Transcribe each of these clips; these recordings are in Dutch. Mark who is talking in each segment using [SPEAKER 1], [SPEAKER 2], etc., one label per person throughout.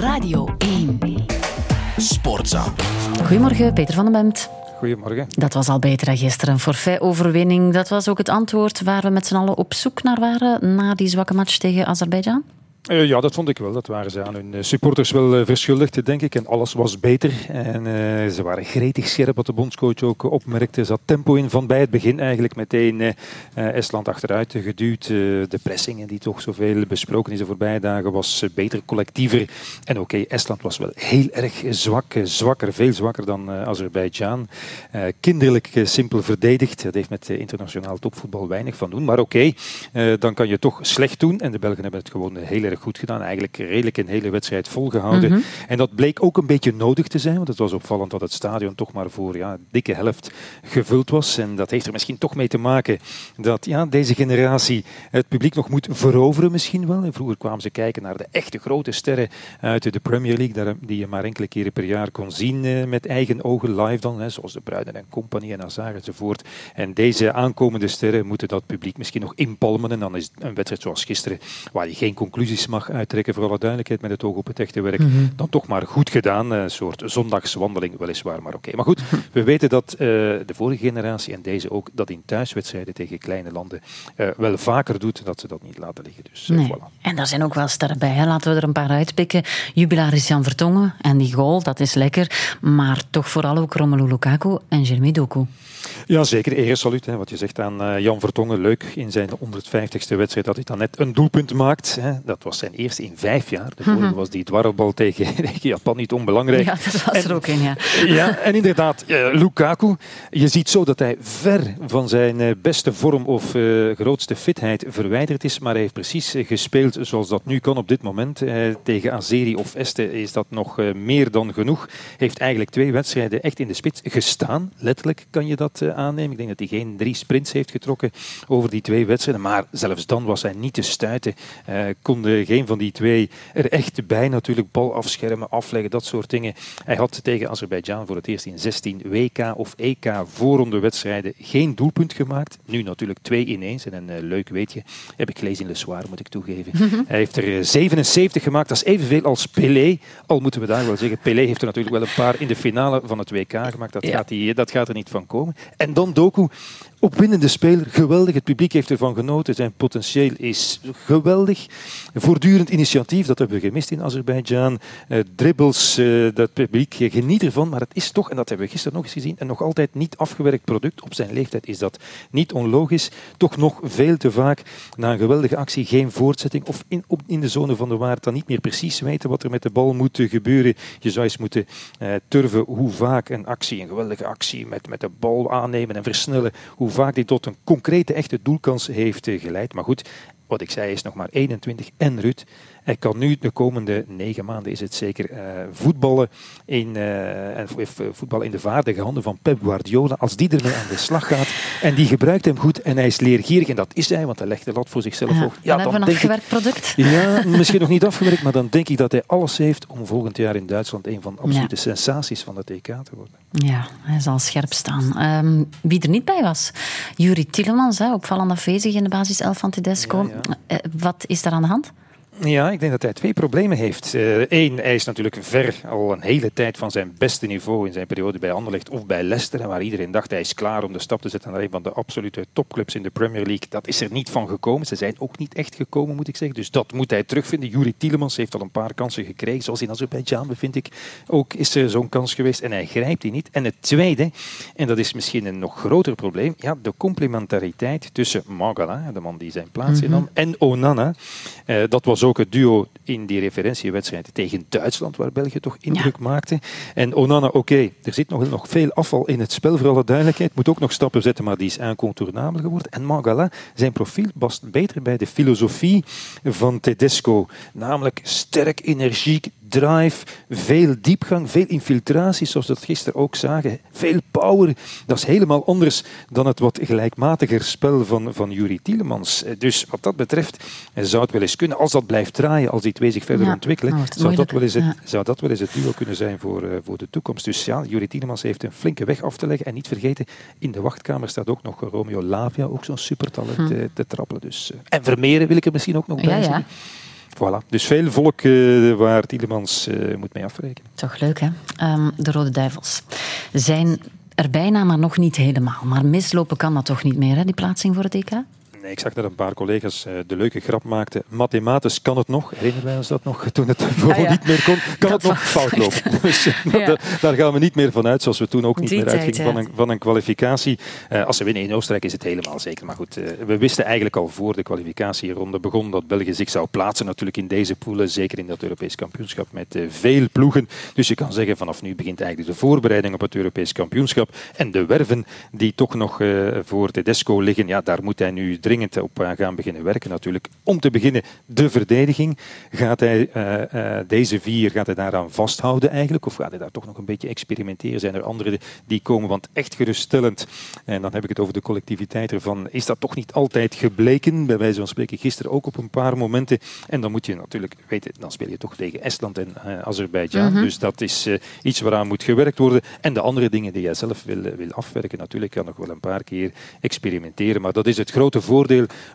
[SPEAKER 1] Radio 1.
[SPEAKER 2] Sportza.
[SPEAKER 3] Goedemorgen, Peter van den Bemt.
[SPEAKER 4] Goedemorgen.
[SPEAKER 3] Dat was al beter dan gisteren. Een forfait-overwinning, dat was ook het antwoord waar we met z'n allen op zoek naar waren na die zwakke match tegen Azerbeidzjan.
[SPEAKER 4] Uh, ja, dat vond ik wel. Dat waren ze aan hun eh, supporters wel uh, verschuldigd, denk ik. En alles was beter. En ze waren gretig scherp, wat de bondscoach ook opmerkte. Er zat tempo in van bij het begin eigenlijk. Meteen Estland achteruit geduwd. de pressingen die toch zoveel besproken is de voorbije dagen was beter, collectiever. En oké, Estland was wel heel erg zwak. zwakker, veel zwakker dan Azerbeidzjan. kinderlijk simpel verdedigd. Dat heeft met internationaal topvoetbal weinig van doen. Maar oké, dan kan je toch slecht doen. En de Belgen hebben het gewoon heel erg goed gedaan. Eigenlijk redelijk een hele wedstrijd volgehouden. Mm -hmm. En dat bleek ook een beetje nodig te zijn, want het was opvallend dat het stadion toch maar voor ja, dikke helft gevuld was. En dat heeft er misschien toch mee te maken dat ja, deze generatie het publiek nog moet veroveren misschien wel. En vroeger kwamen ze kijken naar de echte grote sterren uit de Premier League, die je maar enkele keren per jaar kon zien met eigen ogen live dan, hè, zoals de Bruiden en Compagnie en Hazard enzovoort. En deze aankomende sterren moeten dat publiek misschien nog inpalmen. En dan is een wedstrijd zoals gisteren, waar je geen conclusies mag uittrekken, voor alle duidelijkheid, met het oog op het echte werk, mm -hmm. dan toch maar goed gedaan. Een soort zondagswandeling, weliswaar, maar oké. Okay. Maar goed, we weten dat uh, de vorige generatie en deze ook, dat in thuiswedstrijden tegen kleine landen uh, wel vaker doet, dat ze dat niet laten liggen. Dus, uh,
[SPEAKER 3] nee.
[SPEAKER 4] voilà.
[SPEAKER 3] En daar zijn ook wel sterren bij. Hè? Laten we er een paar uitpikken. Jubilaris Jan Vertongen en die goal, dat is lekker. Maar toch vooral ook Romelu Lukaku en Jeremy Doku.
[SPEAKER 4] Ja, zeker. Eresaluut. Hè. Wat je zegt aan uh, Jan Vertongen. Leuk in zijn 150ste wedstrijd dat hij dan net een doelpunt maakt. Hè. Dat was zijn eerste in vijf jaar. De vorige mm -hmm. was die dwarrelbal tegen, Japan niet onbelangrijk.
[SPEAKER 3] Ja, dat was en, er ook in, ja.
[SPEAKER 4] Ja, en inderdaad, uh, Lukaku. Je ziet zo dat hij ver van zijn uh, beste vorm of grootste fitheid verwijderd is. Maar hij heeft precies gespeeld zoals dat nu kan op dit moment. tegen Azeri of Este is dat nog meer dan genoeg. Heeft eigenlijk twee wedstrijden echt in de spits gestaan. Letterlijk kan je dat aannemen. Ik denk dat hij geen drie sprints heeft getrokken over die twee wedstrijden. Maar zelfs dan was hij niet te stuiten. Uh, konden geen van die twee er echt bij natuurlijk. Bal afschermen, afleggen, dat soort dingen. Hij had tegen Azerbeidzjan voor het eerst in 16 WK of EK voorronde wedstrijden geen doelpunt gemaakt. Nu natuurlijk twee ineens. En een uh, leuk weetje heb ik gelezen in Le Soir, moet ik toegeven. hij heeft er 77 gemaakt. Dat is evenveel als Pelé. Al moeten we daar wel zeggen. Pelé heeft er natuurlijk wel een paar in de finale van het WK gemaakt. Dat, ja. gaat, die, dat gaat er niet van komen. En dan Doku, opwindende speler, geweldig. Het publiek heeft ervan genoten. Zijn potentieel is geweldig. Voortdurend initiatief, dat hebben we gemist in Azerbeidzjan. Uh, dribbles, uh, dat publiek geniet ervan. Maar het is toch, en dat hebben we gisteren nog eens gezien, een nog altijd niet afgewerkt product. Op zijn leeftijd is dat niet onlogisch. Toch nog veel te vaak na een geweldige actie geen voortzetting. Of in, in de zone van de waard dan niet meer precies weten wat er met de bal moet gebeuren. Je zou eens moeten turven hoe vaak een actie, een geweldige actie met, met de bal aannemen en versnellen, hoe hoe vaak die tot een concrete, echte doelkans heeft geleid. Maar goed, wat ik zei is nog maar 21 en Ruud. Hij kan nu de komende negen maanden is het zeker uh, voetballen, in, uh, en voetballen in de vaardige handen van Pep Guardiola. Als die ermee aan de slag gaat en die gebruikt hem goed en hij is leergierig, en dat is hij, want hij legt de lat voor zichzelf hoog.
[SPEAKER 3] Ja, dan, dan hebben we een afgewerkt product.
[SPEAKER 4] Ja, misschien nog niet afgewerkt, maar dan denk ik dat hij alles heeft om volgend jaar in Duitsland een van de absolute ja. sensaties van het EK te worden.
[SPEAKER 3] Ja, hij zal scherp staan. Um, wie er niet bij was, Juri Tielemans, hè, opvallend afwezig in de basiself van Tedesco. Ja, ja. Uh, wat is daar aan de hand?
[SPEAKER 4] Ja, ik denk dat hij twee problemen heeft. Eén, uh, hij is natuurlijk ver al een hele tijd van zijn beste niveau in zijn periode bij Anderlecht of bij Leicester, waar iedereen dacht hij is klaar om de stap te zetten naar een van de absolute topclubs in de Premier League. Dat is er niet van gekomen. Ze zijn ook niet echt gekomen, moet ik zeggen. Dus dat moet hij terugvinden. Juri Tielemans heeft al een paar kansen gekregen, zoals in Azerbeidzjan, bevind ik. Ook is er zo'n kans geweest en hij grijpt die niet. En het tweede, en dat is misschien een nog groter probleem, ja, de complementariteit tussen Magala, de man die zijn plaats innam, mm-hmm. en Onana. Uh, dat was ook ook het duo in die referentiewedstrijd tegen Duitsland, waar België toch indruk ja. maakte. En Onana, oké, okay, er zit nog, nog veel afval in het spel, voor alle duidelijkheid. Moet ook nog stappen zetten, maar die is incontournabel geworden. En Mangala, zijn profiel past beter bij de filosofie van Tedesco. Namelijk sterk, energiek, drive, veel diepgang, veel infiltratie, zoals we dat gisteren ook zagen. Veel power. Dat is helemaal anders dan het wat gelijkmatiger spel van, van Juri Tielemans. Dus wat dat betreft zou het wel eens kunnen, als dat blijft draaien, als die twee zich verder
[SPEAKER 3] ja,
[SPEAKER 4] ontwikkelen,
[SPEAKER 3] nou,
[SPEAKER 4] zou, dat wel eens het,
[SPEAKER 3] ja.
[SPEAKER 4] zou dat wel eens het duo kunnen zijn voor, uh, voor de toekomst. Dus ja, Juri Tielemans heeft een flinke weg af te leggen. En niet vergeten, in de wachtkamer staat ook nog Romeo Lavia, ook zo'n supertalent hm. te, te trappelen. Dus, en Vermeeren wil ik er misschien ook nog bij
[SPEAKER 3] ja.
[SPEAKER 4] Voilà. Dus veel volk waar Tielemans moet mee afrekenen.
[SPEAKER 3] Toch leuk, hè? Um, de Rode Duivels zijn er bijna, maar nog niet helemaal. Maar mislopen kan dat toch niet meer, hè, die plaatsing voor het EK?
[SPEAKER 4] Nee, ik zag dat een paar collega's uh, de leuke grap maakten. Mathematisch kan het nog, herinneren wij ons dat nog, toen het gewoon ah, niet meer kon, kan het nog fout lopen. Dus, ja. daar gaan we niet meer van uit, zoals we toen ook niet meer uitgingen van, een, van een kwalificatie. Uh, als ze winnen in Oostenrijk is het helemaal zeker. Maar goed, uh, we wisten eigenlijk al voor de kwalificatieronde begon dat België zich zou plaatsen natuurlijk in deze poelen, zeker in dat Europees kampioenschap met veel ploegen. Dus je kan zeggen, vanaf nu begint eigenlijk de voorbereiding op het Europees kampioenschap. En de werven die toch nog voor Tedesco liggen, ja, daar moet hij nu dringend op eh, gaan beginnen werken natuurlijk. Om te beginnen de verdediging. Gaat hij uh, deze vier gaat hij daaraan vasthouden eigenlijk? Of gaat hij daar toch nog een beetje experimenteren? Zijn er andere die komen? Want echt geruststellend, en dan heb ik het over de collectiviteit ervan, is dat toch niet altijd gebleken. Bij wijze van spreken gisteren ook op een paar momenten. En dan moet je natuurlijk weten, dan speel je toch tegen Estland en uh, Azerbeidzjan. Mhm. Dus dat is iets waaraan moet gewerkt worden. En de andere dingen die jij zelf wil, wil afwerken, natuurlijk kan nog wel een paar keer experimenteren. Maar dat is het grote voordeel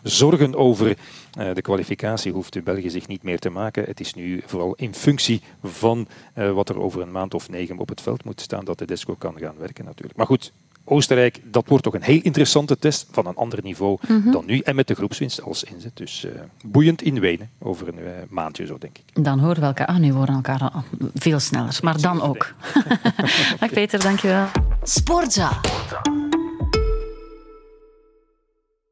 [SPEAKER 4] zorgen over eh, de kwalificatie hoeft de België zich niet meer te maken. Het is nu vooral in functie van eh, wat er over een maand of negen op het veld moet staan, dat de DESCO kan gaan werken natuurlijk. Maar goed, Oostenrijk, dat wordt toch een heel interessante test van een ander niveau mhm. dan nu. En met de groepswinst als inzet. Dus uh, boeiend in Wenen over een maandje zo, denk ik.
[SPEAKER 3] Dan horen we elkaar... Ah, nu horen elkaar veel sneller. Maar dan ook. Dag Peter, dankjewel. Sportza.